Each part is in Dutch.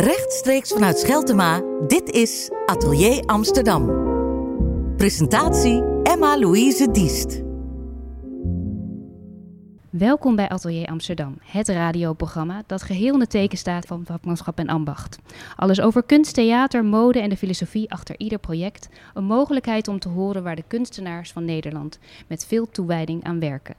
Rechtstreeks vanuit Scheltema, dit is Atelier Amsterdam. Presentatie Emma-Louise Diest. Welkom bij Atelier Amsterdam, het radioprogramma dat geheel in het teken staat van vakmanschap en ambacht. Alles over kunst, theater, mode en de filosofie achter ieder project. Een mogelijkheid om te horen waar de kunstenaars van Nederland met veel toewijding aan werken.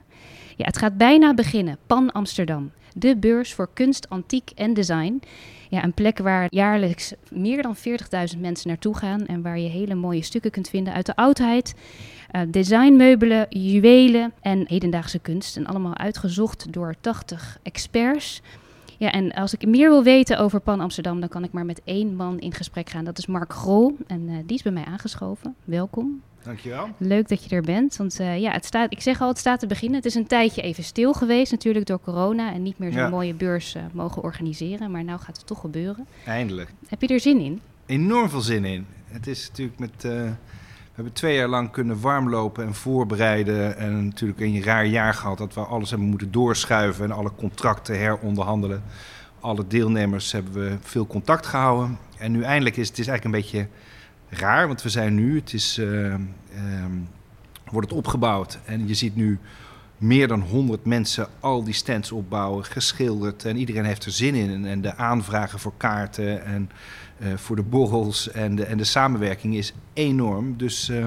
Ja, het gaat bijna beginnen. Pan Amsterdam, de beurs voor kunst, antiek en design. Ja, een plek waar jaarlijks meer dan 40.000 mensen naartoe gaan en waar je hele mooie stukken kunt vinden uit de oudheid. Uh, designmeubelen, juwelen en hedendaagse kunst. En allemaal uitgezocht door 80 experts. Ja, en als ik meer wil weten over Pan Amsterdam, dan kan ik maar met één man in gesprek gaan. Dat is Mark Grol. En uh, die is bij mij aangeschoven. Welkom. Dankjewel. Leuk dat je er bent. Want uh, ja, het staat, ik zeg al, het staat te beginnen. Het is een tijdje even stil geweest, natuurlijk door corona. En niet meer zo'n ja. mooie beurs uh, mogen organiseren. Maar nu gaat het toch gebeuren. Eindelijk. Heb je er zin in? Enorm veel zin in. Het is natuurlijk met. Uh, we hebben twee jaar lang kunnen warmlopen en voorbereiden. En natuurlijk een raar jaar gehad dat we alles hebben moeten doorschuiven en alle contracten heronderhandelen. Alle deelnemers hebben we veel contact gehouden. En nu eindelijk is het is eigenlijk een beetje raar, want we zijn nu, het is, uh, uh, wordt het opgebouwd en je ziet nu meer dan 100 mensen al die stands opbouwen, geschilderd en iedereen heeft er zin in. En de aanvragen voor kaarten en uh, voor de borrels en de, en de samenwerking is enorm. Dus uh,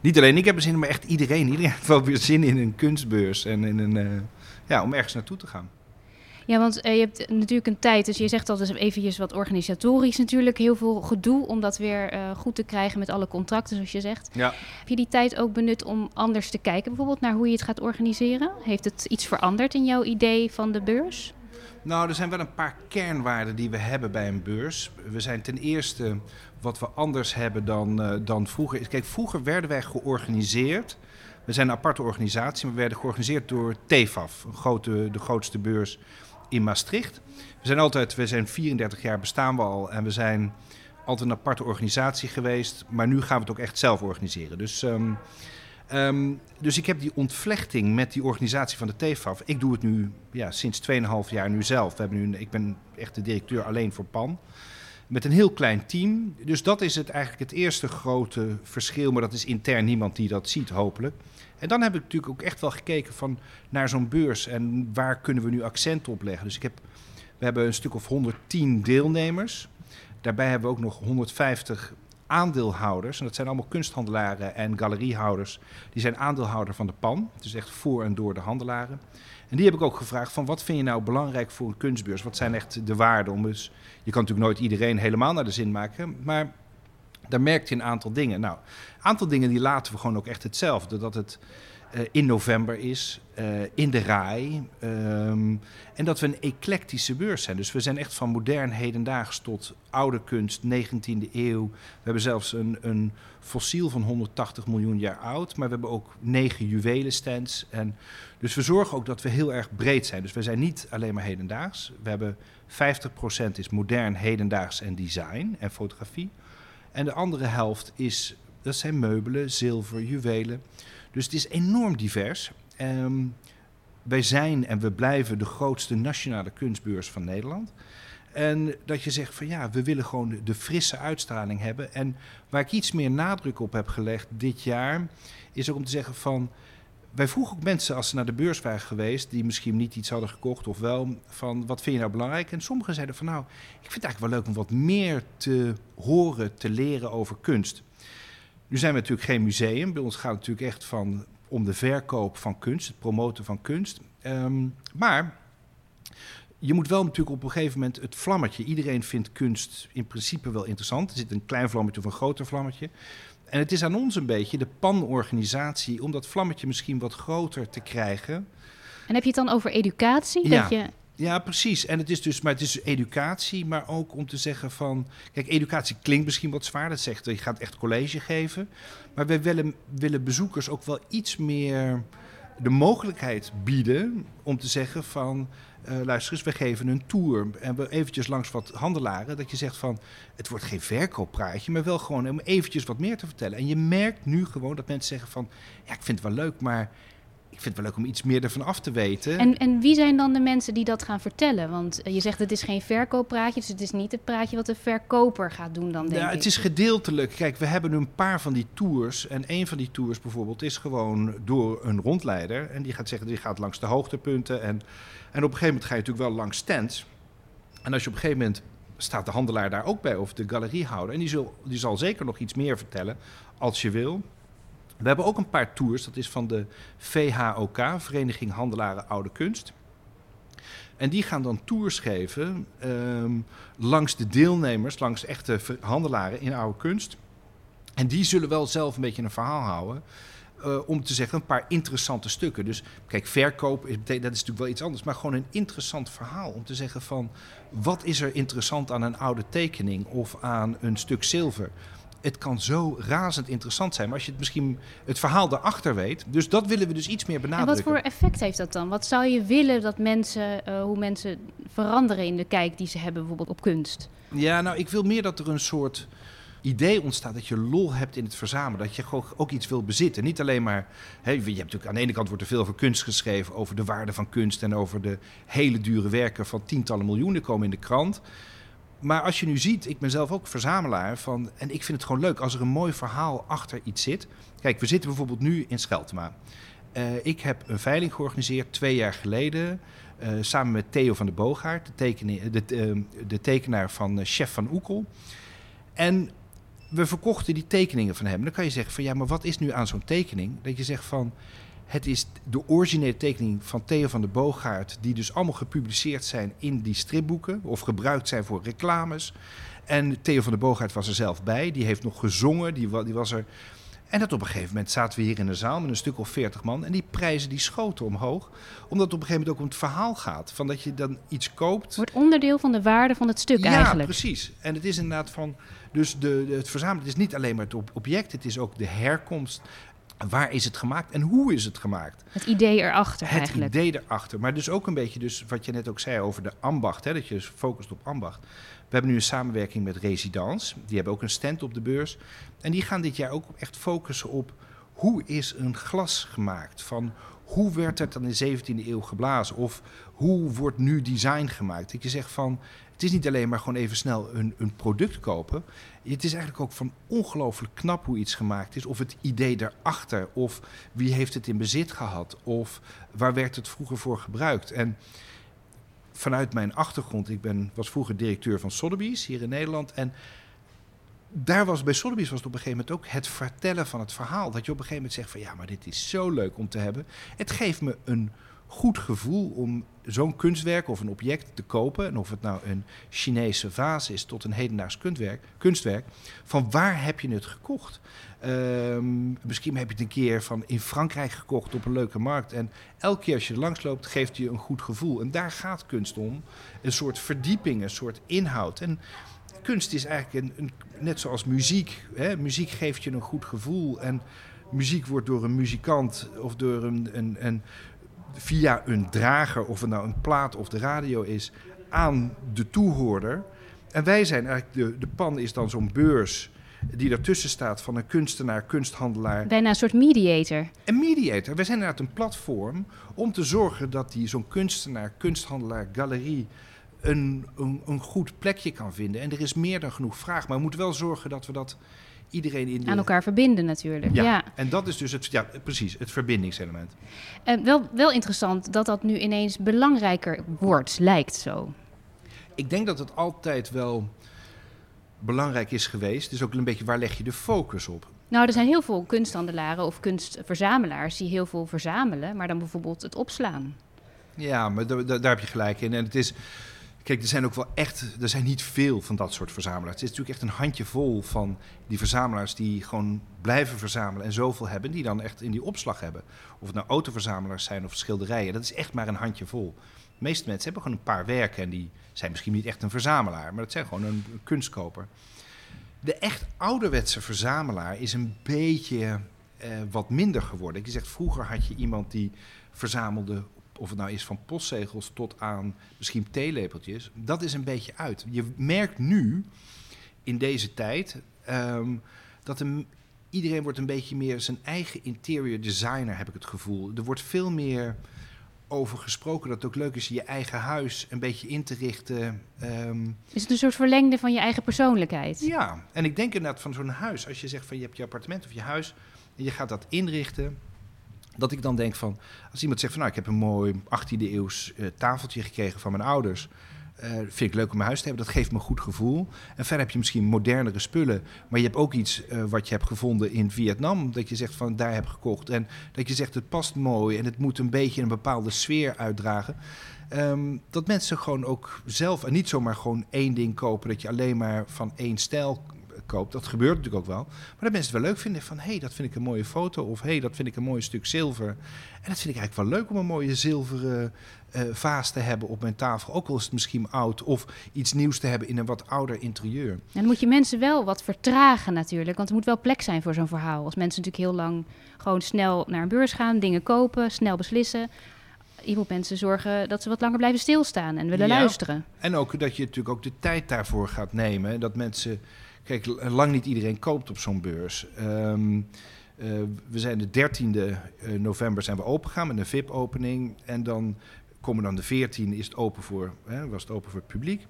niet alleen ik heb er zin in, maar echt iedereen. Iedereen heeft wel weer zin in een kunstbeurs en in een, uh, ja, om ergens naartoe te gaan. Ja, want uh, je hebt natuurlijk een tijd, dus je zegt altijd eventjes wat organisatorisch natuurlijk, heel veel gedoe om dat weer uh, goed te krijgen met alle contracten, zoals je zegt. Ja. Heb je die tijd ook benut om anders te kijken, bijvoorbeeld naar hoe je het gaat organiseren? Heeft het iets veranderd in jouw idee van de beurs? Nou, er zijn wel een paar kernwaarden die we hebben bij een beurs. We zijn ten eerste wat we anders hebben dan, uh, dan vroeger. Kijk, vroeger werden wij georganiseerd. We zijn een aparte organisatie, maar we werden georganiseerd door TEFAF, een grote, de grootste beurs in Maastricht. We zijn altijd, we zijn 34 jaar bestaan we al en we zijn altijd een aparte organisatie geweest, maar nu gaan we het ook echt zelf organiseren. Dus, um, um, dus ik heb die ontvlechting met die organisatie van de TFAF. Ik doe het nu ja, sinds 2,5 jaar nu zelf. We hebben nu, ik ben echt de directeur alleen voor PAN. Met een heel klein team. Dus dat is het eigenlijk het eerste grote verschil. Maar dat is intern niemand die dat ziet, hopelijk. En dan heb ik natuurlijk ook echt wel gekeken van naar zo'n beurs en waar kunnen we nu accent op leggen. Dus ik heb, we hebben een stuk of 110 deelnemers. Daarbij hebben we ook nog 150 aandeelhouders. En dat zijn allemaal kunsthandelaren en galeriehouders. Die zijn aandeelhouder van de PAN. Dus echt voor en door de handelaren. En die heb ik ook gevraagd van wat vind je nou belangrijk voor een kunstbeurs? Wat zijn echt de waarden? Dus, je kan natuurlijk nooit iedereen helemaal naar de zin maken. Maar daar merkt je een aantal dingen. Nou, een aantal dingen die laten we gewoon ook echt hetzelfde. Dat het uh, in november is, uh, in de RAI. Um, en dat we een eclectische beurs zijn. Dus we zijn echt van modern hedendaags tot oude kunst, 19e eeuw. We hebben zelfs een, een fossiel van 180 miljoen jaar oud. Maar we hebben ook negen juwelenstands. En dus we zorgen ook dat we heel erg breed zijn. Dus we zijn niet alleen maar hedendaags. We hebben 50% is modern, hedendaags en design en fotografie. En de andere helft is, dat zijn meubelen, zilver, juwelen. Dus het is enorm divers. Um, wij zijn en we blijven de grootste nationale kunstbeurs van Nederland. En dat je zegt van ja, we willen gewoon de frisse uitstraling hebben. En waar ik iets meer nadruk op heb gelegd dit jaar, is ook om te zeggen van. Wij vroegen ook mensen als ze naar de beurs waren geweest, die misschien niet iets hadden gekocht of wel, van wat vind je nou belangrijk? En sommigen zeiden van nou, ik vind het eigenlijk wel leuk om wat meer te horen, te leren over kunst. Nu zijn we natuurlijk geen museum. Bij ons gaat het natuurlijk echt van, om de verkoop van kunst, het promoten van kunst. Um, maar je moet wel natuurlijk op een gegeven moment het vlammetje. Iedereen vindt kunst in principe wel interessant. Er zit een klein vlammetje of een groter vlammetje. En het is aan ons een beetje, de PAN-organisatie, om dat vlammetje misschien wat groter te krijgen. En heb je het dan over educatie? Ja. Dat je... Ja, precies. En het is dus, maar het is educatie, maar ook om te zeggen van, kijk, educatie klinkt misschien wat zwaar. Dat zegt, je gaat echt college geven, maar wij willen, willen bezoekers ook wel iets meer de mogelijkheid bieden om te zeggen van, uh, luister eens, we geven een tour en we eventjes langs wat handelaren, dat je zegt van, het wordt geen verkooppraatje, maar wel gewoon om eventjes wat meer te vertellen. En je merkt nu gewoon dat mensen zeggen van, ja, ik vind het wel leuk, maar ik vind het wel leuk om iets meer ervan af te weten. En, en wie zijn dan de mensen die dat gaan vertellen? Want eh, je zegt het is geen verkooppraatje, dus het is niet het praatje wat de verkoper gaat doen dan, denk ja, ik. het is gedeeltelijk. Kijk, we hebben een paar van die tours. En een van die tours bijvoorbeeld is gewoon door een rondleider. En die gaat zeggen, die gaat langs de hoogtepunten. En, een gegeven moment ga je natuurlijk wel langs stands. En als je op een gegeven moment staat de handelaar daar ook bij, of de galeriehouder. En die, zal, die zal zeker nog iets meer vertellen, als je wil. We hebben ook een paar tours, dat is van de VHOK, Vereniging Handelaren Oude Kunst. En die gaan dan tours geven ehm, langs de deelnemers, langs echte handelaren in oude kunst. En die zullen wel zelf een beetje een verhaal houden. Eh, om te zeggen, een paar interessante stukken. Dus kijk, verkoop, is, dat is natuurlijk wel iets anders. Maar gewoon een interessant verhaal. Om te zeggen van, wat is er interessant aan een oude tekening of aan een stuk zilver? Het kan zo razend interessant zijn. Maar als je het misschien het verhaal daarachter weet. Dus dat willen we dus iets meer en wat benadrukken. voor effect heeft dat dan? Wat zou je willen dat mensen, eh, hoe mensen veranderen in de kijk die ze hebben bijvoorbeeld op kunst? Ja, nou, ik wil meer dat er een soort idee ontstaat dat je lol hebt in het verzamelen. Dat je ook iets wil bezitten. Niet alleen maar. Hè, je hebt natuurlijk aan de ene kant wordt er veel over kunst geschreven, over de waarde van kunst en over de hele dure werken van tientallen miljoenen komen in de krant. Maar als je nu ziet, ik ben zelf ook verzamelaar van. En ik vind het gewoon leuk als er een mooi verhaal achter iets zit. Kijk, we zitten bijvoorbeeld nu in Scheltema. Eh, ik heb een veiling georganiseerd twee jaar geleden. eh, samen met Theo van de Boogaard, de, tekene- de, eh, de tekenaar van Chef van Oekel. En we verkochten die tekeningen van hem. Dan kan je zeggen van ja, maar wat is nu aan zo'n tekening? Dat je zegt van het is de originele tekening van Theo van de Boogaard, die dus allemaal gepubliceerd zijn in die stripboeken of gebruikt zijn voor reclames. En Theo van de Boogaard was er zelf bij, die heeft nog gezongen, die, die was er. En dat op een gegeven moment zaten we hier in de zaal met een stuk of veertig man. En die prijzen die schoten omhoog. Omdat het op een gegeven moment ook om het verhaal gaat. Van dat je dan iets koopt. Wordt onderdeel van de waarde van het stuk Ja, eigenlijk. precies. En het is inderdaad van. Dus de, het verzamelen is niet alleen maar het ob- object, het is ook de herkomst. Waar is het gemaakt en hoe is het gemaakt? Het idee erachter Het eigenlijk. idee erachter. Maar dus ook een beetje dus wat je net ook zei over de ambacht. Hè, dat je dus focust op ambacht. We hebben nu een samenwerking met Residence. Die hebben ook een stand op de beurs. En die gaan dit jaar ook echt focussen op hoe is een glas gemaakt? Van hoe werd het dan in de 17e eeuw geblazen? Of hoe wordt nu design gemaakt? Dat je zegt van, het is niet alleen maar gewoon even snel een, een product kopen. Het is eigenlijk ook van ongelooflijk knap hoe iets gemaakt is. Of het idee daarachter, of wie heeft het in bezit gehad, of waar werd het vroeger voor gebruikt. En vanuit mijn achtergrond, ik ben, was vroeger directeur van Sotheby's hier in Nederland. En daar was bij Sotheby's was het op een gegeven moment ook het vertellen van het verhaal. Dat je op een gegeven moment zegt van ja, maar dit is zo leuk om te hebben. Het geeft me een goed gevoel om zo'n kunstwerk of een object te kopen. En of het nou een Chinese vaas is tot een hedendaags kunstwerk, kunstwerk. Van waar heb je het gekocht? Ehm, misschien heb je het een keer van in Frankrijk gekocht op een leuke markt. En elke keer als je er langs loopt, geeft je een goed gevoel. En daar gaat kunst om. Een soort verdieping, een soort inhoud. En kunst is eigenlijk een, net zoals muziek. Hè? Muziek geeft je een goed gevoel. En muziek wordt door een muzikant of door een, een via een drager, of het nou een plaat of de radio is, aan de toehoorder. En wij zijn eigenlijk, de, de pan is dan zo'n beurs die ertussen staat van een kunstenaar, kunsthandelaar Bijna een soort mediator. en mediator. Wij zijn inderdaad een platform om te zorgen dat die zo'n kunstenaar, kunsthandelaar, galerie een, een, een goed plekje kan vinden. En er is meer dan genoeg vraag, maar we moeten wel zorgen dat we dat iedereen in de... Aan elkaar verbinden natuurlijk. Ja, Ja. en dat is dus het, ja, precies, het verbindingselement. En wel, wel interessant dat dat nu ineens belangrijker wordt, lijkt zo. Ik denk dat het altijd wel belangrijk is geweest. Dus ook een beetje waar leg je de focus op? Nou, er zijn heel veel kunsthandelaren of kunstverzamelaars die heel veel verzamelen, maar dan bijvoorbeeld het opslaan. Ja, maar da- da- daar heb je gelijk in. En het is. Kijk, er zijn ook wel echt. Er zijn niet veel van dat soort verzamelaars. Het is natuurlijk echt een handjevol van die verzamelaars die gewoon blijven verzamelen en zoveel hebben, die dan echt in die opslag hebben. Of het nou autoverzamelaars zijn of schilderijen, dat is echt maar een handjevol. De meeste mensen hebben gewoon een paar werken en die zijn misschien niet echt een verzamelaar, maar dat zijn gewoon een, kunstkoper. De echt ouderwetse verzamelaar is een beetje eh, wat minder geworden. Je zegt, vroeger had je iemand die verzamelde, of het nou is van postzegels tot aan misschien theelepeltjes. Dat is een beetje uit. Je merkt nu, in deze tijd, ehm, dat er iedereen wordt een beetje meer zijn eigen interior designer, heb ik het gevoel. Er wordt veel meer over gesproken dat het ook leuk is je eigen huis een beetje in te richten. Ehm, Is het een soort verlengde van je eigen persoonlijkheid? ja, en ik denk inderdaad van zo'n huis. Als je zegt van je hebt je appartement of je huis en je gaat dat inrichten. Dat ik dan denk van, als iemand zegt van nou ik heb een mooi 18e eeuws eh, tafeltje gekregen van mijn ouders. eh, vind ik leuk om mijn huis te hebben, dat geeft me een goed gevoel. En verder heb je misschien modernere spullen. Maar je hebt ook iets eh, wat je hebt gevonden in Vietnam. Dat je zegt van daar heb gekocht. En dat je zegt het past mooi en het moet een beetje een bepaalde sfeer uitdragen. Ehm, dat mensen gewoon ook zelf en niet zomaar gewoon één ding kopen. Dat je alleen maar van één stijl koopt. Dat gebeurt natuurlijk ook wel. Maar dat mensen het wel leuk vinden van... hé, hey, dat vind ik een mooie foto. Of hé, hey, dat vind ik een mooi stuk zilver. En dat vind ik eigenlijk wel leuk om een mooie zilveren eh, vaas te hebben op mijn tafel. Ook al is het misschien oud. Of iets nieuws te hebben in een wat ouder interieur. En dan moet je mensen wel wat vertragen natuurlijk. Want er moet wel plek zijn voor zo'n verhaal. Als mensen natuurlijk heel lang gewoon snel naar een beurs gaan, dingen kopen, snel beslissen. Je moet mensen zorgen dat ze wat langer blijven stilstaan en willen Ja. luisteren. En ook dat je natuurlijk ook de tijd daarvoor gaat nemen. Dat mensen... Kijk, lang niet iedereen koopt op zo'n beurs. Ehm, eh, we zijn de 13e november zijn we open gegaan met een VIP-opening. En dan komen dan de 14e is het open voor, hè, was het open voor het publiek.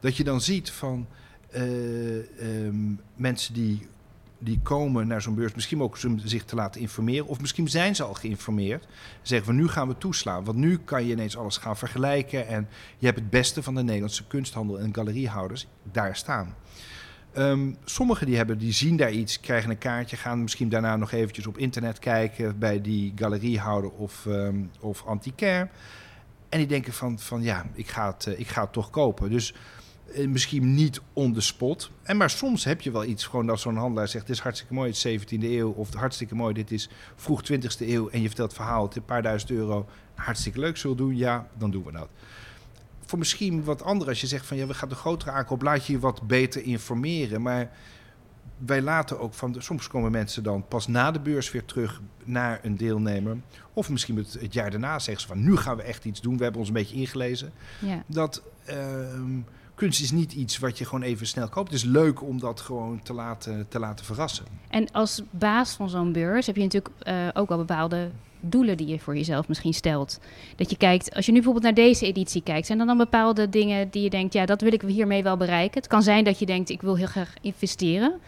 Dat je dan ziet van eh, ehm, mensen die, die komen naar zo'n beurs, misschien ook om zich te laten informeren. Of misschien zijn ze al geïnformeerd. Zeggen van nu gaan we toeslaan. Want nu kan je ineens alles gaan vergelijken. En je hebt het beste van de Nederlandse kunsthandel en galeriehouders daar staan. Um, sommigen die, hebben, die zien daar iets, krijgen een kaartje, gaan misschien daarna nog eventjes op internet kijken bij die galeriehouder of, um, of antiquaire. En die denken van, van ja, ik ga, het, uh, ik ga het toch kopen. Dus uh, misschien niet on the spot. En maar soms heb je wel iets, gewoon dat zo'n handelaar zegt, dit is hartstikke mooi, het is 17e eeuw. Of hartstikke mooi, dit is vroeg 20e eeuw. En je vertelt het verhaal, het een paar duizend euro. Hartstikke leuk zullen doen, ja, dan doen we dat voor misschien wat anderen, als je zegt van ja, we gaan de grotere aankoop, laat je je wat beter informeren. Maar wij laten ook van, soms komen mensen dan pas na de beurs weer terug naar een deelnemer. Of misschien het, het jaar daarna zeggen ze van nu gaan we echt iets doen, we hebben ons een beetje ingelezen. Ja. Dat uh, kunst is niet iets wat je gewoon even snel koopt. Het is leuk om dat gewoon te laten, te laten verrassen. En als baas van zo'n beurs heb je natuurlijk uh, ook wel bepaalde doelen die je voor jezelf misschien stelt. Dat je kijkt, als je nu bijvoorbeeld naar deze editie kijkt, zijn er dan bepaalde dingen die je denkt, ja, dat wil ik hiermee wel bereiken. Het kan zijn dat je denkt, ik wil heel graag investeren.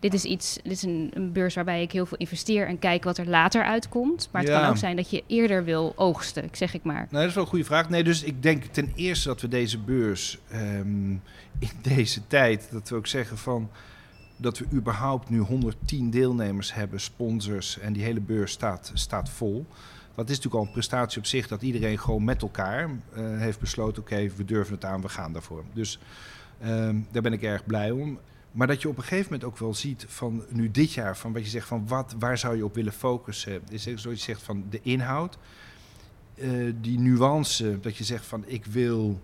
Dit is iets, dit is een, een beurs waarbij ik heel veel investeer en kijk wat er later uitkomt. Maar het Ja. kan ook zijn dat je eerder wil oogsten, zeg ik maar. Nou, dat is wel een goede vraag. Nee, dus ik denk ten eerste dat we deze beurs ehm, in deze tijd, dat we ook zeggen van dat we überhaupt nu 110 deelnemers hebben, sponsors en die hele beurs staat, staat vol. Dat is natuurlijk al een prestatie op zich dat iedereen gewoon met elkaar eh, heeft besloten: oké, we durven het aan, we gaan daarvoor. Dus ehm, daar ben ik erg blij om. Maar dat je op een gegeven moment ook wel ziet van nu dit jaar, van wat je zegt van wat, waar zou je op willen focussen? Is zoals je zegt van de inhoud, eh, die nuance, dat je zegt van ik wil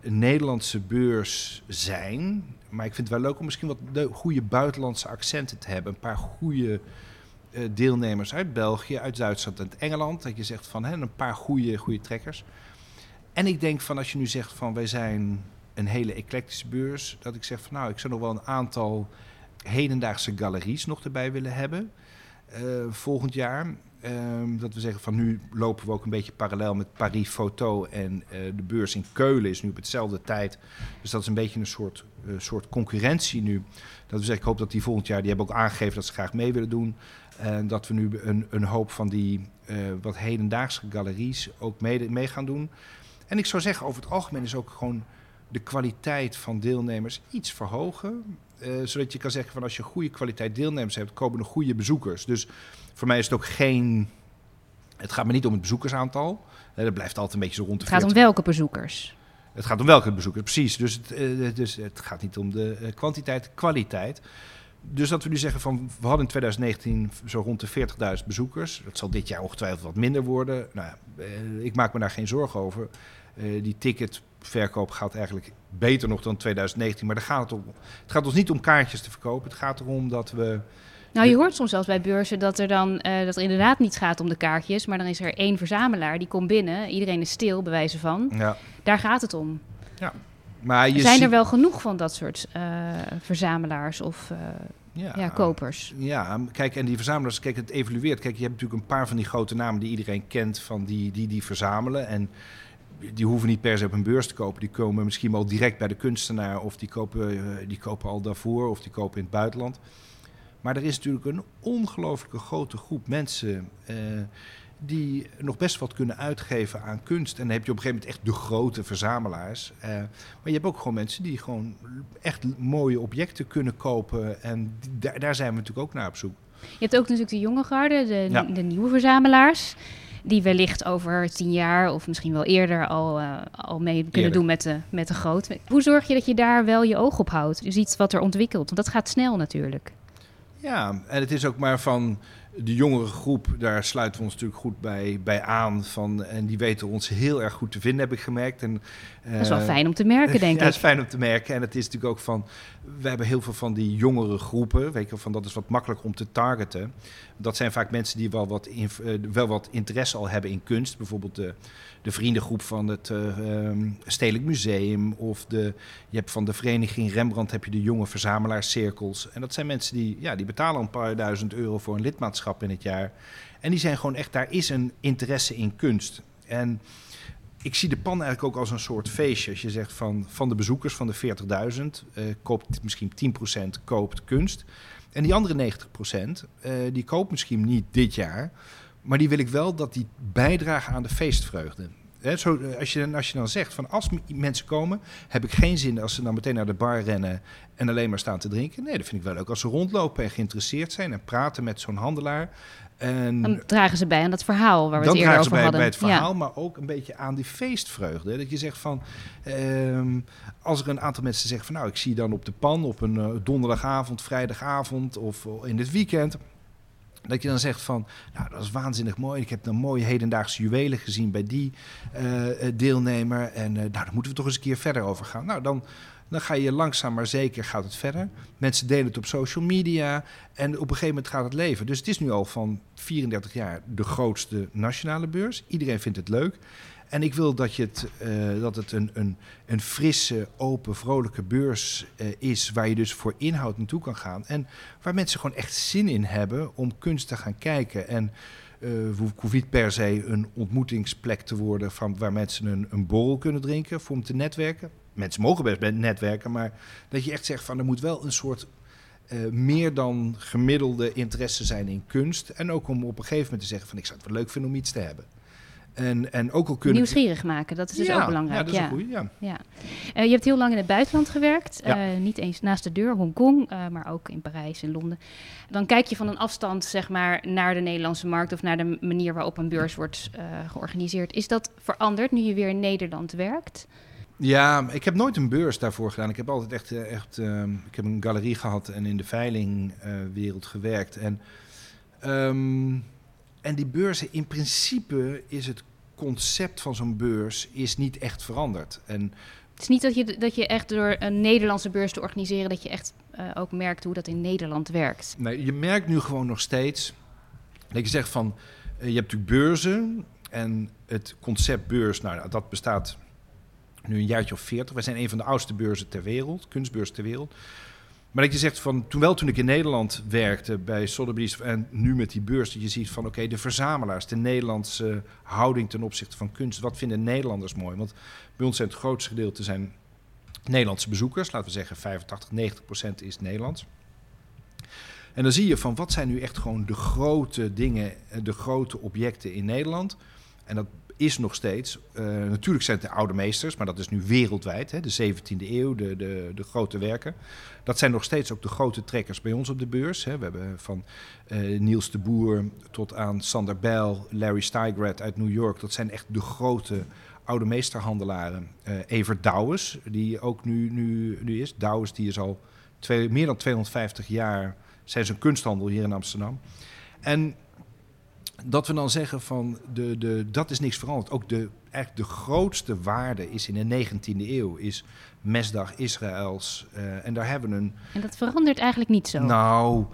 een Nederlandse beurs zijn. Maar ik vind het wel leuk om misschien wat de goede buitenlandse accenten te hebben. Een paar goede uh, deelnemers uit België, uit Duitsland en Engeland. Dat je zegt van hè, een paar goede, goede trekkers. En ik denk van als je nu zegt van wij zijn een hele eclectische beurs. Dat ik zeg van nou ik zou nog wel een aantal hedendaagse galeries nog erbij willen hebben. Uh, volgend jaar. Um, dat we zeggen van nu lopen we ook een beetje parallel met Paris Foto. En uh, de beurs in Keulen is nu op hetzelfde tijd. Dus dat is een beetje een soort, uh, soort concurrentie nu. Dat we zeggen, ik hoop dat die volgend jaar, die hebben ook aangegeven dat ze graag mee willen doen. En dat we nu een, een hoop van die uh, wat hedendaagse galeries ook mee, mee gaan doen. En ik zou zeggen, over het algemeen is ook gewoon de kwaliteit van deelnemers iets verhogen. Uh, zodat je kan zeggen van als je goede kwaliteit deelnemers hebt, komen er goede bezoekers. Dus voor mij is het ook geen. Het gaat me niet om het bezoekersaantal. Dat blijft altijd een beetje zo rond de Het gaat om welke bezoekers? Het gaat om welke bezoekers, precies. Dus het, dus het gaat niet om de uh, kwantiteit, kwaliteit. Dus dat we nu zeggen van we hadden in 2019 zo rond de 40.000 bezoekers. Dat zal dit jaar ongetwijfeld wat minder worden. Nou, ik maak me daar geen zorgen over. Uh, die ticketverkoop gaat eigenlijk beter nog dan 2019. Maar daar gaat het, om. het gaat ons niet om kaartjes te verkopen. Het gaat erom dat we. Nou, je hoort soms zelfs bij beurzen dat er dan uh, dat er inderdaad niet gaat om de kaartjes, maar dan is er één verzamelaar die komt binnen, iedereen is stil, bij wijze van. Ja. Daar gaat het om. Ja. Maar je Zijn er wel genoeg van dat soort uh, verzamelaars of uh, ja, kopers. Ja, kijk, en die verzamelaars, kijk, het evolueert. Kijk, je hebt natuurlijk een paar van die grote namen die iedereen kent, van die die, die verzamelen. En die hoeven niet per se op een beurs te kopen. Die komen misschien wel direct bij de kunstenaar, of die kopen, eh, die kopen al daarvoor, of die kopen in het buitenland. Maar er is natuurlijk een ongelooflijke grote groep mensen uh, die nog best wat kunnen uitgeven aan kunst. En dan heb je op een gegeven moment echt de grote verzamelaars. Uh, maar je hebt ook gewoon mensen die gewoon echt mooie objecten kunnen kopen. En daar, daar zijn we natuurlijk ook naar op zoek. Je hebt ook natuurlijk de jonge garde, de, ja. de nieuwe verzamelaars die wellicht over tien jaar of misschien wel eerder al, uh, al mee kunnen eerder. doen met de, met de groot. Hoe zorg je dat je daar wel je oog op houdt? Je ziet wat er ontwikkelt, want dat gaat snel natuurlijk. Ja, en het is ook maar van de jongere groep, daar sluiten we ons natuurlijk goed bij, bij aan. Van, en die weten ons heel erg goed te vinden, heb ik gemerkt. En, dat is wel fijn om te merken, denk ik. Ja, dat is fijn om te merken. En het is natuurlijk ook van, we hebben heel veel van die jongere groepen. Weet je, van dat is wat makkelijker om te targeten. Dat zijn vaak mensen die wel wat, uh, wel wat interesse al hebben in kunst. Bijvoorbeeld de, de vriendengroep van het uh, um, Stedelijk Museum. Of de, je hebt van de vereniging Rembrandt heb je de jonge verzamelaarscirkels. En dat zijn mensen die, ja, die betalen een paar duizend euro voor een lidmaatschap in het jaar. En die zijn gewoon echt, daar is een interesse in kunst. En ik zie de pan eigenlijk ook als een soort feestje. Als je zegt van, van de bezoekers van de 40.000 uh, koopt misschien 10% koopt kunst. En die andere 90% uh, die koopt misschien niet dit jaar. Maar die wil ik wel dat die bijdragen aan de feestvreugde. Zo, als, je, als je dan zegt van als mensen komen, heb ik geen zin als ze dan meteen naar de bar rennen en alleen maar staan te drinken. Nee, dat vind ik wel leuk als ze rondlopen en geïnteresseerd zijn en praten met zo'n handelaar. En dan dragen ze bij aan dat verhaal waar we het eerder over bij, hadden. bij het verhaal, ja. maar ook een beetje aan die feestvreugde. Dat je zegt van, um, als er een aantal mensen zeggen van, nou, ik zie dan op de pan op een uh, donderdagavond, vrijdagavond of in het weekend. Dat je dan zegt van, nou, dat is waanzinnig mooi. Ik heb een mooie hedendaagse juwelen gezien bij die uh, deelnemer. En uh, nou, daar moeten we toch eens een keer verder over gaan. Nou, dan, dan ga je langzaam maar zeker gaat het verder. Mensen delen het op social media en op een gegeven moment gaat het leven. Dus het is nu al van 34 jaar de grootste nationale beurs. Iedereen vindt het leuk. En ik wil dat, je het, uh, dat het een, een, een frisse, open, vrolijke beurs uh, is... waar je dus voor inhoud naartoe kan gaan. En waar mensen gewoon echt zin in hebben om kunst te gaan kijken. En uh, hoeft niet per se een ontmoetingsplek te worden... Van waar mensen een, een borrel kunnen drinken voor om te netwerken. Mensen mogen best netwerken, maar dat je echt zegt van... er moet wel een soort uh, meer dan gemiddelde interesse zijn in kunst. En ook om op een gegeven moment te zeggen van... ik zou het wel leuk vinden om iets te hebben. En, en ook al kunnen... Nieuwsgierig maken, dat is dus ja, ook belangrijk. Ja, dat is goeie, ja. ja. Uh, je hebt heel lang in het buitenland gewerkt. Uh, niet eens naast de deur, Hongkong, uh, maar ook in Parijs en Londen. Dan kijk je van een afstand zeg maar, naar de Nederlandse markt... of naar de manier waarop een beurs wordt georganiseerd. Is dat veranderd nu je weer in Nederland werkt? Ja, ik heb nooit een beurs daarvoor gedaan. Ik heb altijd echt... echt ik heb een galerie gehad en in de veilingwereld gewerkt. En... Um, en die beurzen, in principe is het concept van zo'n beurs is niet echt veranderd. En het is niet dat je, dat je echt door een Nederlandse beurs te organiseren, dat je echt uh, ook merkt hoe dat in Nederland werkt. Nee, je merkt nu gewoon nog steeds dat je zegt van, uh, je hebt natuurlijk beurzen en het concept beurs, nou dat bestaat nu een jaartje of veertig. Wij zijn een van de oudste beurzen ter wereld, kunstbeurs ter wereld. Maar dat je zegt van, toen wel toen ik in Nederland werkte bij Sotheby's en nu met die beurs, dat je ziet van oké, de verzamelaars, de Nederlandse houding ten opzichte van kunst, wat vinden Nederlanders mooi? Want bij ons zijn het grootste gedeelte zijn Nederlandse bezoekers, laten we zeggen 85, 90 procent is Nederlands. En dan zie je van wat zijn nu echt gewoon de grote dingen, de grote objecten in Nederland. En dat is nog steeds. Uh, natuurlijk zijn het de oude meesters, maar dat is nu wereldwijd. Hè, de 17e eeuw, de, de, de grote werken. Dat zijn nog steeds ook de grote trekkers bij ons op de beurs. Hè. We hebben van uh, Niels de Boer tot aan Sander Bijl, Larry Steigrad uit New York. Dat zijn echt de grote oude meesterhandelaren. Uh, Evert die ook nu, nu, nu is. Douwes die is al meer dan 250 jaar... zijn zijn kunsthandel hier in Amsterdam. En dat we dan zeggen van de, de, dat is niks veranderd. Ook de, eigenlijk de grootste waarde is in de 19e eeuw, is Mesdag Israëls. Uh, en daar hebben we een. En dat verandert eigenlijk niet zo. Nou,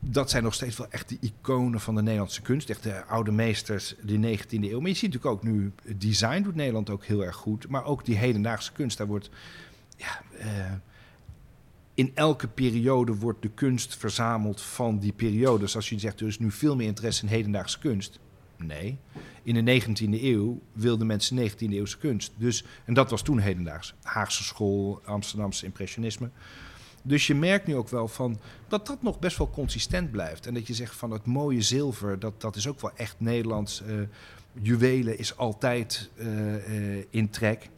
dat zijn nog steeds wel echt de iconen van de Nederlandse kunst. Echt de oude meesters, die 19e eeuw. Maar je ziet natuurlijk ook nu, design doet Nederland ook heel erg goed. Maar ook die hedendaagse kunst, daar wordt. Ja, uh, in elke periode wordt de kunst verzameld van die periode. Dus als je zegt, er is nu veel meer interesse in hedendaagse kunst. Nee. In de 19e eeuw wilden mensen 19e eeuwse kunst. Dus, en dat was toen hedendaags. Haagse school, Amsterdamse impressionisme. Dus je merkt nu ook wel van dat dat nog best wel consistent blijft. En dat je zegt van het mooie zilver, dat, dat is ook wel echt Nederlands. Uh, juwelen is altijd uh, uh, in trek.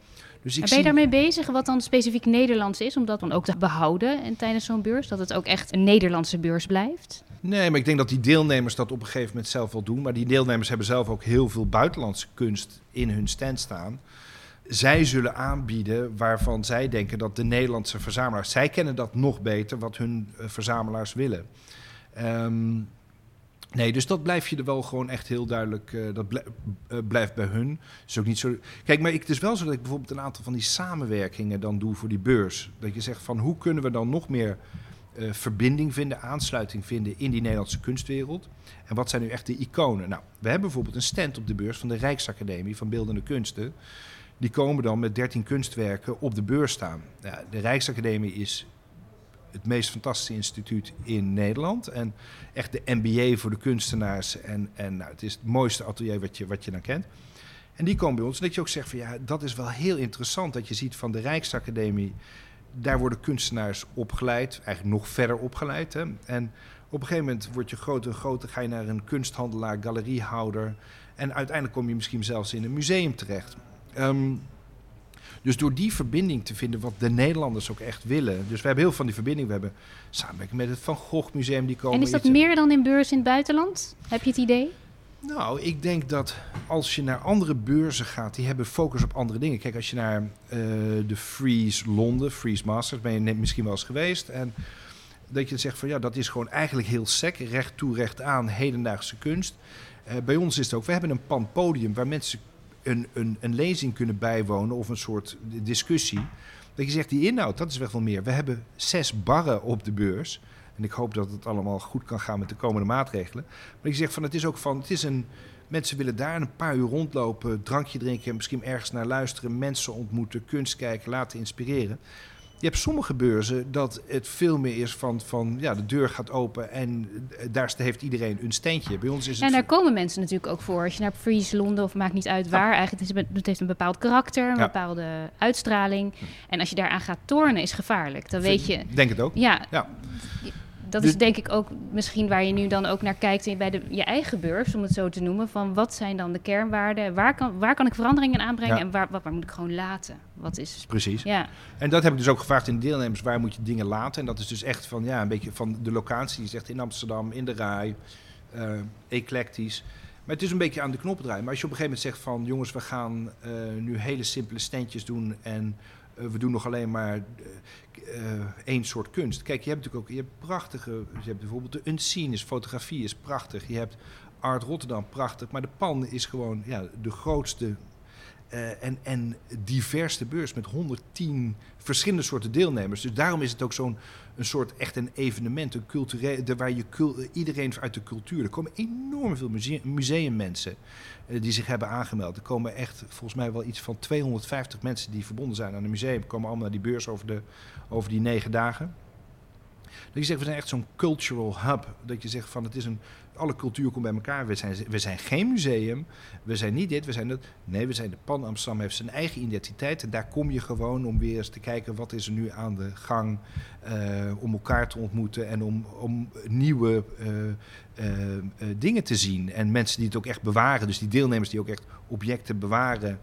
Dus ik ben je daarmee bezig, wat dan specifiek Nederlands is, om dat dan ook te behouden en tijdens zo'n beurs? Dat het ook echt een Nederlandse beurs blijft? Nee, maar ik denk dat die deelnemers dat op een gegeven moment zelf wel doen. Maar die deelnemers hebben zelf ook heel veel buitenlandse kunst in hun stand staan. Zij zullen aanbieden waarvan zij denken dat de Nederlandse verzamelaars... Zij kennen dat nog beter, wat hun uh, verzamelaars willen. Um, Nee, dus dat blijf je er wel gewoon echt heel duidelijk. Uh, dat uh, blijft bij hun. Is ook niet zo. Kijk, maar ik, het is wel zo dat ik bijvoorbeeld een aantal van die samenwerkingen dan doe voor die beurs. Dat je zegt van hoe kunnen we dan nog meer uh, verbinding vinden, aansluiting vinden in die Nederlandse kunstwereld. En wat zijn nu echt de iconen? Nou, we hebben bijvoorbeeld een stand op de beurs van de Rijksacademie van Beeldende Kunsten. Die komen dan met 13 kunstwerken op de beurs staan. Ja, de Rijksacademie is het meest fantastische instituut in Nederland. En echt de MBA voor de kunstenaars. En, en nou, het is het mooiste atelier wat je, wat je dan kent. En die komen bij ons. En dat je ook zegt van ja, dat is wel heel interessant. Dat je ziet van de Rijksacademie. Daar worden kunstenaars opgeleid. Eigenlijk nog verder opgeleid. Hè. En op een gegeven moment word je groter en groter. Ga je naar een kunsthandelaar, galeriehouder. En uiteindelijk kom je misschien zelfs in een museum terecht. Um, dus door die verbinding te vinden, wat de Nederlanders ook echt willen. Dus we hebben heel veel van die verbinding. We hebben samenwerking met het Van Gogh Museum. Die komen en is dat meer dan in beurs in het buitenland? Heb je het idee? Nou, ik denk dat als je naar andere beurzen gaat, die hebben focus op andere dingen. Kijk, als je naar uh, de Freeze Londen, Freeze Masters, ben je net misschien wel eens geweest. En dat je zegt van ja, dat is gewoon eigenlijk heel sec, recht toe, recht aan, hedendaagse kunst. Uh, bij ons is het ook, we hebben een panpodium waar mensen een, een, een lezing kunnen bijwonen of een soort discussie. Dat je zegt, die inhoud, dat is wel veel meer. We hebben zes barren op de beurs. En ik hoop dat het allemaal goed kan gaan met de komende maatregelen. Maar ik zeg van, het is ook van, het is een... Mensen willen daar een paar uur rondlopen, drankje drinken, misschien ergens naar luisteren, mensen ontmoeten, kunst kijken, laten inspireren. Je hebt sommige beurzen dat het veel meer is van, van ja, de deur gaat open en daar heeft iedereen een steentje. Bij ons is het... En daar komen mensen natuurlijk ook voor. Als je naar Freeze Londen of maakt niet uit waar, eigenlijk het, heeft een bepaald karakter, een bepaalde uitstraling. En als je daaraan gaat tornen is gevaarlijk. Dan weet je. Denk het ook. Ja. ja dat is denk ik ook misschien waar je nu dan ook naar kijkt bij de, je eigen beurs, om het zo te noemen. Van wat zijn dan de kernwaarden? Waar kan, waar kan ik veranderingen aanbrengen en waar, wat, waar moet ik gewoon laten? Wat is... Precies. Ja. En dat heb ik dus ook gevraagd in de deelnemers. Waar moet je dingen laten? En dat is dus echt van, ja, een beetje van de locatie. Je zegt in Amsterdam, in de Rai, uh, eclectisch. Maar het is een beetje aan de knoppen draaien. Maar als je op een gegeven moment zegt van... jongens, we gaan uh, nu hele simpele standjes doen... en uh, we doen nog alleen maar uh, één soort kunst. Kijk, je hebt natuurlijk ook je hebt prachtige. Je hebt bijvoorbeeld de Unseenes, fotografie is prachtig. Je hebt Art Rotterdam, prachtig. Maar de Pan is gewoon ja, de grootste uh, en, en diverste beurs met 110 verschillende soorten deelnemers. Dus daarom is het ook zo'n een soort echt een evenement, een cultureel, waar je iedereen uit de cultuur. Er komen enorm veel museum, museummensen uh, die zich hebben aangemeld. Er komen echt volgens mij wel iets van 250 mensen die verbonden zijn aan een museum. komen allemaal naar die beurs over, de, over die negen dagen. Dat je zegt, we zijn echt zo'n cultural hub. Dat je zegt van het is een alle cultuur komt bij elkaar. We zijn, we zijn geen museum. We zijn niet dit, we zijn dat. Nee, we zijn de Pan Amsterdam heeft zijn eigen identiteit. En daar kom je gewoon om weer eens te kijken wat is er nu aan de gang. Uh, om elkaar te ontmoeten en om, om nieuwe uh, uh, dingen te zien. En mensen die het ook echt bewaren. Dus die deelnemers die ook echt objecten bewaren.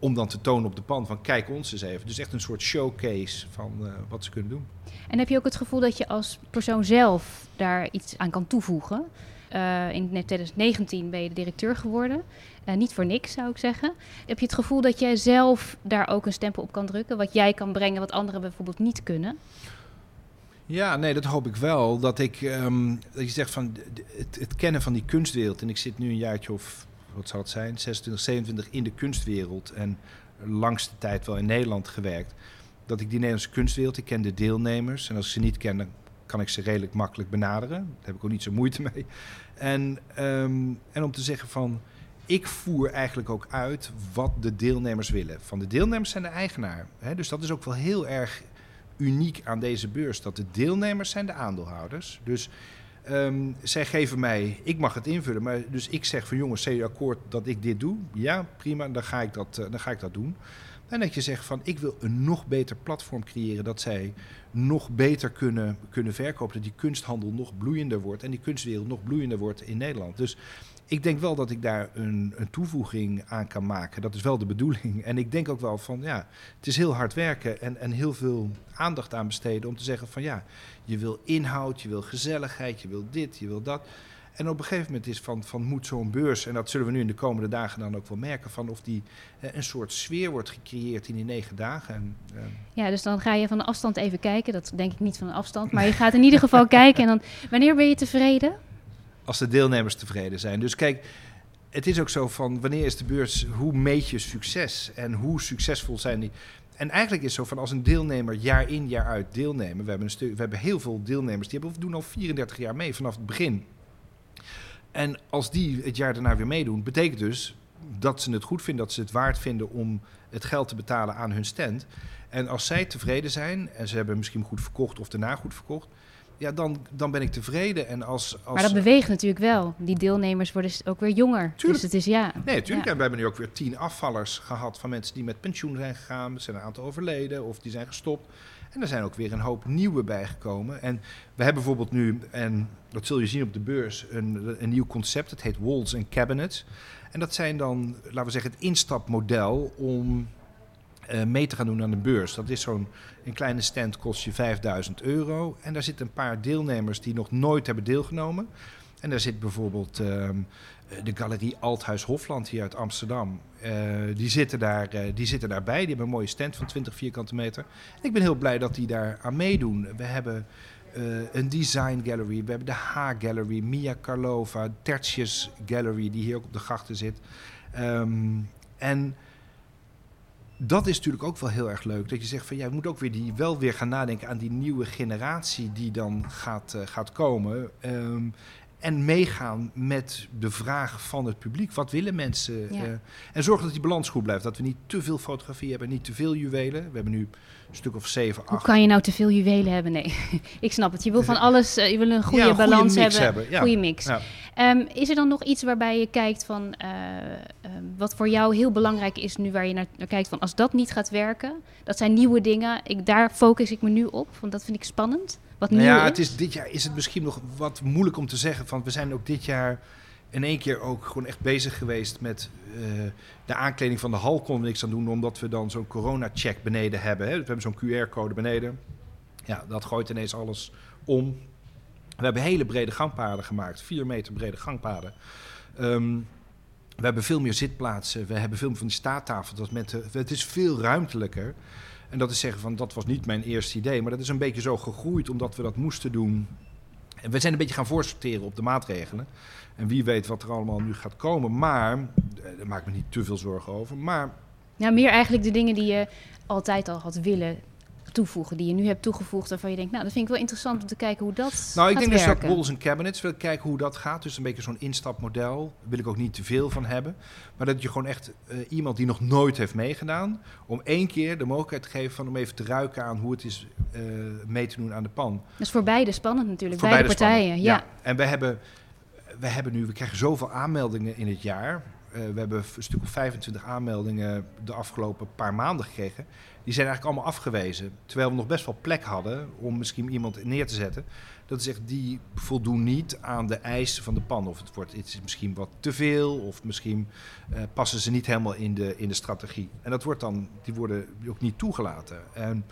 om dan te tonen op de pan van kijk ons eens even. Dus echt een soort showcase van wat ze kunnen doen. En heb je ook het gevoel dat je als persoon zelf daar iets aan kan toevoegen? Uh, in 2019 ben je de directeur geworden. Uh, niet voor niks, zou ik zeggen. Heb je het gevoel dat jij zelf daar ook een stempel op kan drukken? Wat jij kan brengen, wat anderen bijvoorbeeld niet kunnen? Ja, nee, dat hoop ik wel. Dat, ik, um, dat je zegt van het, het, kennen van die kunstwereld. En ik zit nu een jaartje of, wat zal het zijn, 26, 27 in de kunstwereld. En langste tijd wel in Nederland gewerkt. Dat ik die Nederlandse kunstwereld, ik ken de deelnemers. En als ze niet ken, dan kan ik ze redelijk makkelijk benaderen. Daar heb ik ook niet zo moeite mee. En, um, en om te zeggen van, ik voer eigenlijk ook uit wat de deelnemers willen. Van de deelnemers zijn de eigenaar. Hè? Dus dat is ook wel heel erg uniek aan deze beurs dat de deelnemers zijn de aandeelhouders. Dus ehm, zij geven mij, ik mag het invullen, maar dus ik zeg van jongens, zijn jullie akkoord dat ik dit doe? Ja, prima, dan ga ik dat, eh, dan ga ik dat doen. En dat je zegt van ik wil een nog beter platform creëren dat zij nog beter kunnen, kunnen verkopen. Dat die kunsthandel nog bloeiender wordt en die kunstwereld nog bloeiender wordt in Nederland. Dus ik denk wel dat ik daar een, een, toevoeging aan kan maken. Dat is wel de bedoeling. En ik denk ook wel van ja, het is heel hard werken en, en heel veel aandacht aan besteden om te zeggen van ja, je wil inhoud, je wil gezelligheid, je wil dit, je wil dat. En op een gegeven moment is van, van moet zo'n beurs, en dat zullen we nu in de komende dagen dan ook wel merken, van of die een soort sfeer wordt gecreëerd in die negen dagen. En, uh... Ja, dus dan ga je van de afstand even kijken. Dat denk ik niet van de afstand, maar je gaat in ieder geval kijken. En dan, wanneer ben je tevreden? Als de deelnemers tevreden zijn. Dus kijk, het is ook zo van wanneer is de beurs, hoe meet je succes en hoe succesvol zijn die. En eigenlijk is het zo van als een deelnemer jaar in jaar uit deelnemen. We hebben, een stuk, we hebben heel veel deelnemers die hebben, doen al 34 jaar mee vanaf het begin. En als die het jaar daarna weer meedoen, betekent dus dat ze het goed vinden, dat ze het waard vinden om het geld te betalen aan hun stand. En als zij tevreden zijn en ze hebben misschien goed verkocht of daarna goed verkocht, ja, dan, dan ben ik tevreden. En als, als... Maar dat beweegt natuurlijk wel. Die deelnemers worden ook weer jonger. Dus tuurlijk. Dus het is ja. Nee, natuurlijk. En we hebben nu ook weer tien afvallers gehad van mensen die met pensioen zijn gegaan. Er zijn een aantal overleden of die zijn gestopt. En er zijn ook weer een hoop nieuwe bijgekomen. En we hebben bijvoorbeeld nu, en dat zul je zien op de beurs, een, een nieuw concept. Het heet Walls and Cabinets. En dat zijn dan, laten we zeggen, het instapmodel om uh, mee te gaan doen aan de beurs. Dat is zo'n een kleine stand kost je 5000 euro. En daar zitten een paar deelnemers die nog nooit hebben deelgenomen. En daar zit bijvoorbeeld ehm, de Galerie Althuis Hofland hier uit Amsterdam. Uh, die, zitten daar, uh, die zitten daarbij. Die hebben een mooie stand van 20 vierkante meter. ik ben heel blij dat die daar aan meedoen. We hebben een design gallery. We hebben de H-gallery, Mia Karlova, Tertius Gallery, die hier ook op de grachten zit. Um, en dat is natuurlijk ook wel heel erg leuk. Dat je zegt van ja, we moeten ook weer die, wel weer gaan nadenken aan die nieuwe generatie die dan gaat, gaat komen. Um, en meegaan met de vraag van het publiek. Wat willen mensen? Uh, en zorgen dat die balans goed blijft. Dat we niet te veel fotografie hebben, niet te veel juwelen. We hebben nu een stuk of zeven, acht. Hoe kan je nou te veel juwelen hebben? Nee, ik snap het. Je wil van alles, uh, je wil een goede ja, balans hebben. hebben. Ja. Goede mix. Um, is er dan nog iets waarbij je kijkt van uh, um, wat voor jou heel belangrijk is nu waar je naar, naar, kijkt van als dat niet gaat werken, dat zijn nieuwe dingen. Ik, daar focus ik me nu op, want dat vind ik spannend. Wat nou ja, is? Het is, dit jaar is het misschien nog wat moeilijk om te zeggen. Van, we zijn ook dit jaar in één keer ook gewoon echt bezig geweest met uh, de aankleding van de hal. Konden we niks aan doen, omdat we dan zo'n corona-check beneden hebben. Hè. We hebben zo'n QR-code beneden. Ja, dat gooit ineens alles om. We hebben hele brede gangpaden gemaakt, vier meter brede gangpaden. Um, we hebben veel meer zitplaatsen, we hebben veel meer van die staattafels. Dat met, het is veel ruimtelijker. En dat is zeggen van dat was niet mijn eerste idee, maar dat is een beetje zo gegroeid omdat we dat moesten doen. En we zijn een beetje gaan voorsorteren op de maatregelen. En wie weet wat er allemaal nu gaat komen. Maar, eh, daar maak ik me niet te veel zorgen over. Maar. Ja, meer eigenlijk de dingen die je altijd al had willen toevoegen, die je nu hebt toegevoegd, waarvan je denkt, nou, dat vind ik wel interessant om te kijken hoe dat Nou, ik denk werken. dus dat walls en cabinets, wil kijken hoe dat gaat. Dus een beetje zo'n instapmodel, daar wil ik ook niet te veel van hebben. Maar dat je gewoon echt uh, iemand die nog nooit heeft meegedaan, om één keer de mogelijkheid te geven van om even te ruiken aan hoe het is uh, mee te doen aan de pan. Dat is voor beide spannend natuurlijk, voor beide, beide partijen. Ja. ja. En we hebben, we hebben nu, we krijgen zoveel aanmeldingen in het jaar. Uh, we hebben een stuk of 25 aanmeldingen de afgelopen paar maanden gekregen die zijn eigenlijk allemaal afgewezen. Terwijl we nog best wel plek hadden om misschien iemand neer te zetten. Dat is echt, die voldoen niet aan de eisen van de pan. Of het, wordt, het is misschien wat te veel, of misschien uh, passen ze niet helemaal in de, in de strategie. En dat wordt dan, die worden ook niet toegelaten. En,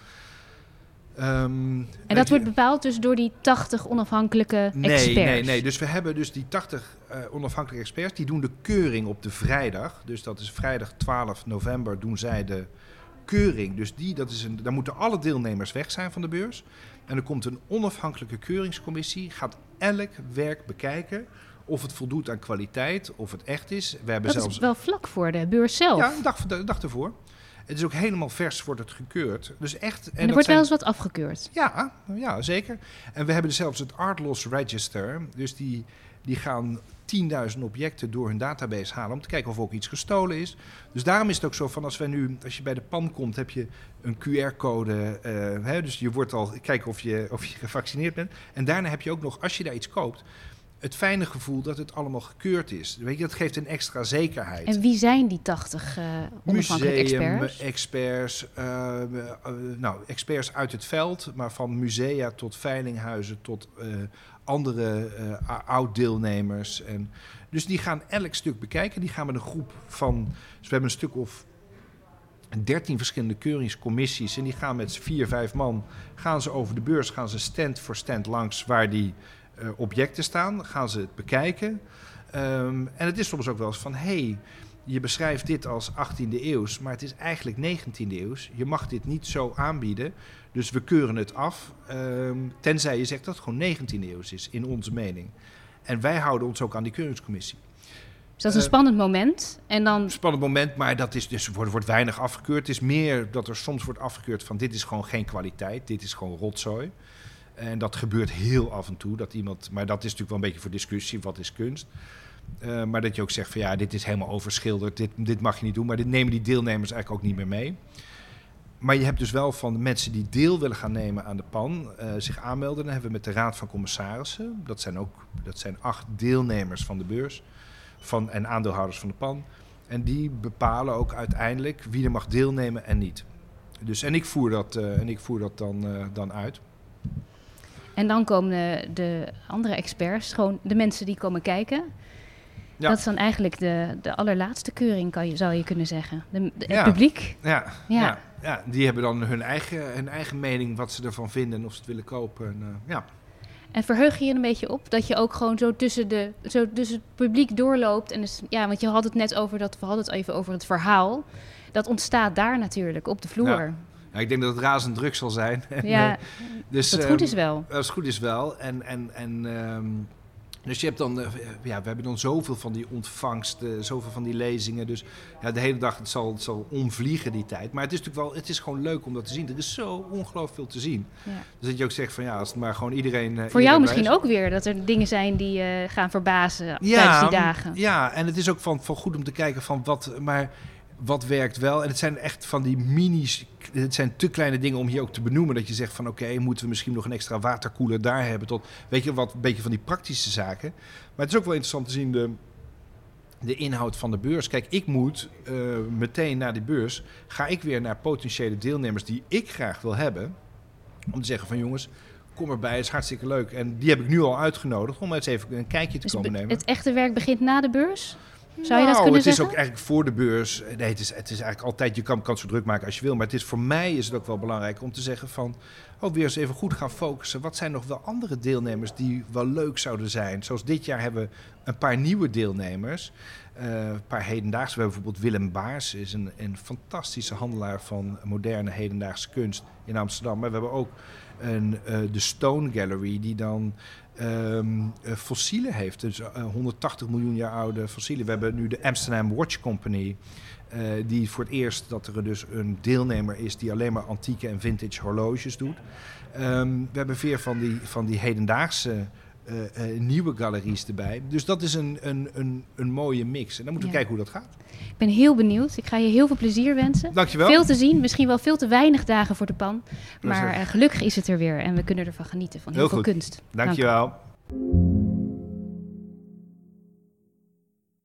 um, en dat wordt bepaald dus door die 80 onafhankelijke nee, experts? Nee, nee, dus we hebben dus die 80 uh, onafhankelijke experts. Die doen de keuring op de vrijdag. Dus dat is vrijdag 12 november doen zij de keuring. Dus die, dat is een, daar moeten alle deelnemers weg zijn van de beurs. En er komt een onafhankelijke keuringscommissie, gaat elk werk bekijken of het voldoet aan kwaliteit, of het echt is. We hebben dat zelfs... is wel vlak voor de beurs zelf. Ja, een dag, een dag ervoor. Het is ook helemaal vers, wordt het gekeurd. Dus echt, en, er wordt wel eens wat afgekeurd. Ja, ja, zeker. En we hebben zelfs het Art Loss Register. Dus die, Die gaan 10.000 objecten door hun database halen om te kijken of ook iets gestolen is. Dus daarom is het ook zo van als wij nu, als je bij de pan komt, heb je een QR-code. Uh, dus je wordt al kijken of je, of je gevaccineerd bent. En daarna heb je ook nog, als je daar iets koopt, het fijne gevoel dat het allemaal gekeurd is. Weet je, dat geeft een extra zekerheid. En wie zijn die 80 uh, onafhankelijke experts? experts, uh, uh, nou, experts uit het veld, maar van musea tot veilinghuizen tot andere oud-deelnemers. En, dus die gaan elk stuk bekijken. Die gaan met een groep van, dus we hebben een stuk of 13 verschillende keuringscommissies. En die gaan met vier, vijf man, gaan ze over de beurs, gaan ze stand voor stand langs waar die objecten staan, gaan ze het bekijken. Um, en het is soms ook wel eens van, hey, je beschrijft dit als 18e eeuws, maar het is eigenlijk 19e eeuws. Je mag dit niet zo aanbieden, dus we keuren het af, um, tenzij je zegt dat het gewoon 19e eeuws is, in onze mening. En wij houden ons ook aan die keuringscommissie. Dus dat is een uh, spannend moment. En dan... Spannend moment, maar dat is dus, wordt, wordt weinig afgekeurd. Het is meer dat er soms wordt afgekeurd van dit is gewoon geen kwaliteit, dit is gewoon rotzooi. En dat gebeurt heel af en toe. Dat iemand, maar dat is natuurlijk wel een beetje voor discussie. Wat is kunst? Uh, maar dat je ook zegt van ja, dit is helemaal overschilderd. Dit, dit mag je niet doen. Maar dit nemen die deelnemers eigenlijk ook niet meer mee. Maar je hebt dus wel van de mensen die deel willen gaan nemen aan de PAN, uh, zich aanmelden. Dan hebben we met de Raad van Commissarissen. Dat zijn ook dat zijn acht deelnemers van de beurs van, en aandeelhouders van de PAN. En die bepalen ook uiteindelijk wie er mag deelnemen en niet. Dus, en ik voer dat, uh, en ik voer dat dan, dan uit. En dan komen de, de, andere experts, gewoon de mensen die komen kijken. Ja. Dat is dan eigenlijk de, de allerlaatste keuring, kan je, zou je kunnen zeggen. De, de, ja. Het publiek. Ja. Ja. ja. Ja. die hebben dan hun eigen, hun eigen mening, wat ze ervan vinden en of ze het willen kopen. En, uh, ja. En verheug je je een beetje op dat je ook gewoon zo tussen, de, zo tussen het publiek doorloopt. En dus, ja, want je had het net over dat, we hadden het even over het verhaal. Dat ontstaat daar natuurlijk, op de vloer. Ik denk dat het razend druk zal zijn. Ja, dus, dat goed is wel. Dat goed is wel. En, en, en um, dus je hebt dan, uh, ja, we hebben dan zoveel van die ontvangsten, zoveel van die lezingen. Dus ja, de hele dag, het zal, het zal omvliegen die tijd. Maar het is natuurlijk wel, het is gewoon leuk om dat te zien. Er is zo ongelooflijk veel te zien. Ja. Dus dat je ook zegt van ja, als het maar gewoon iedereen. Uh, Voor iedereen jou misschien ook weer, dat er dingen zijn die gaan verbazen ja, tijdens die dagen. Ja, en het is ook van, van goed om te kijken van wat, maar wat werkt wel. En het zijn echt van die minis. Het zijn te kleine dingen om hier ook te benoemen. Dat je zegt van oké, okay, moeten we misschien nog een extra waterkoeler daar hebben. Tot, weet je, wat een beetje van die praktische zaken. Maar het is ook wel interessant te zien de, de inhoud van de beurs. Kijk, ik moet uh, meteen naar die beurs. Ga ik weer naar potentiële deelnemers die ik graag wil hebben. Om te zeggen van jongens, kom erbij, is hartstikke leuk. En die heb ik nu al uitgenodigd om eens even een kijkje te dus komen nemen. Het echte werk begint na de beurs? Zou nou, je dat kunnen het zeggen? is ook eigenlijk voor de beurs. Nee, het is, het is eigenlijk altijd, je kan, kan het zo druk maken als je wil. Maar het is, voor mij is het ook wel belangrijk om te zeggen van... Oh, weer eens even goed gaan focussen. Wat zijn nog wel andere deelnemers die wel leuk zouden zijn? Zoals dit jaar hebben we een paar nieuwe deelnemers. Uh, een paar hedendaagse. We hebben bijvoorbeeld Willem Baars. is een, een fantastische handelaar van moderne hedendaagse kunst in Amsterdam. Maar we hebben ook een, uh, de Stone Gallery die dan... Um, fossielen heeft. Dus uh, 180 miljoen jaar oude fossielen. We hebben nu de Amsterdam Watch Company. Uh, die voor het eerst dat er dus een deelnemer is die alleen maar antieke en vintage horloges doet. Um, we hebben weer van die, van die hedendaagse uh, nieuwe galeries erbij. Dus dat is een, een, een, een mooie mix. En dan moeten we ja. kijken hoe dat gaat. Ik ben heel benieuwd. Ik ga je heel veel plezier wensen. Dankjewel. Veel te zien. Misschien wel veel te weinig dagen voor de pan. Maar uh, gelukkig is het er weer. En we kunnen ervan genieten. Van heel, heel veel goed. kunst. Dankjewel. Dank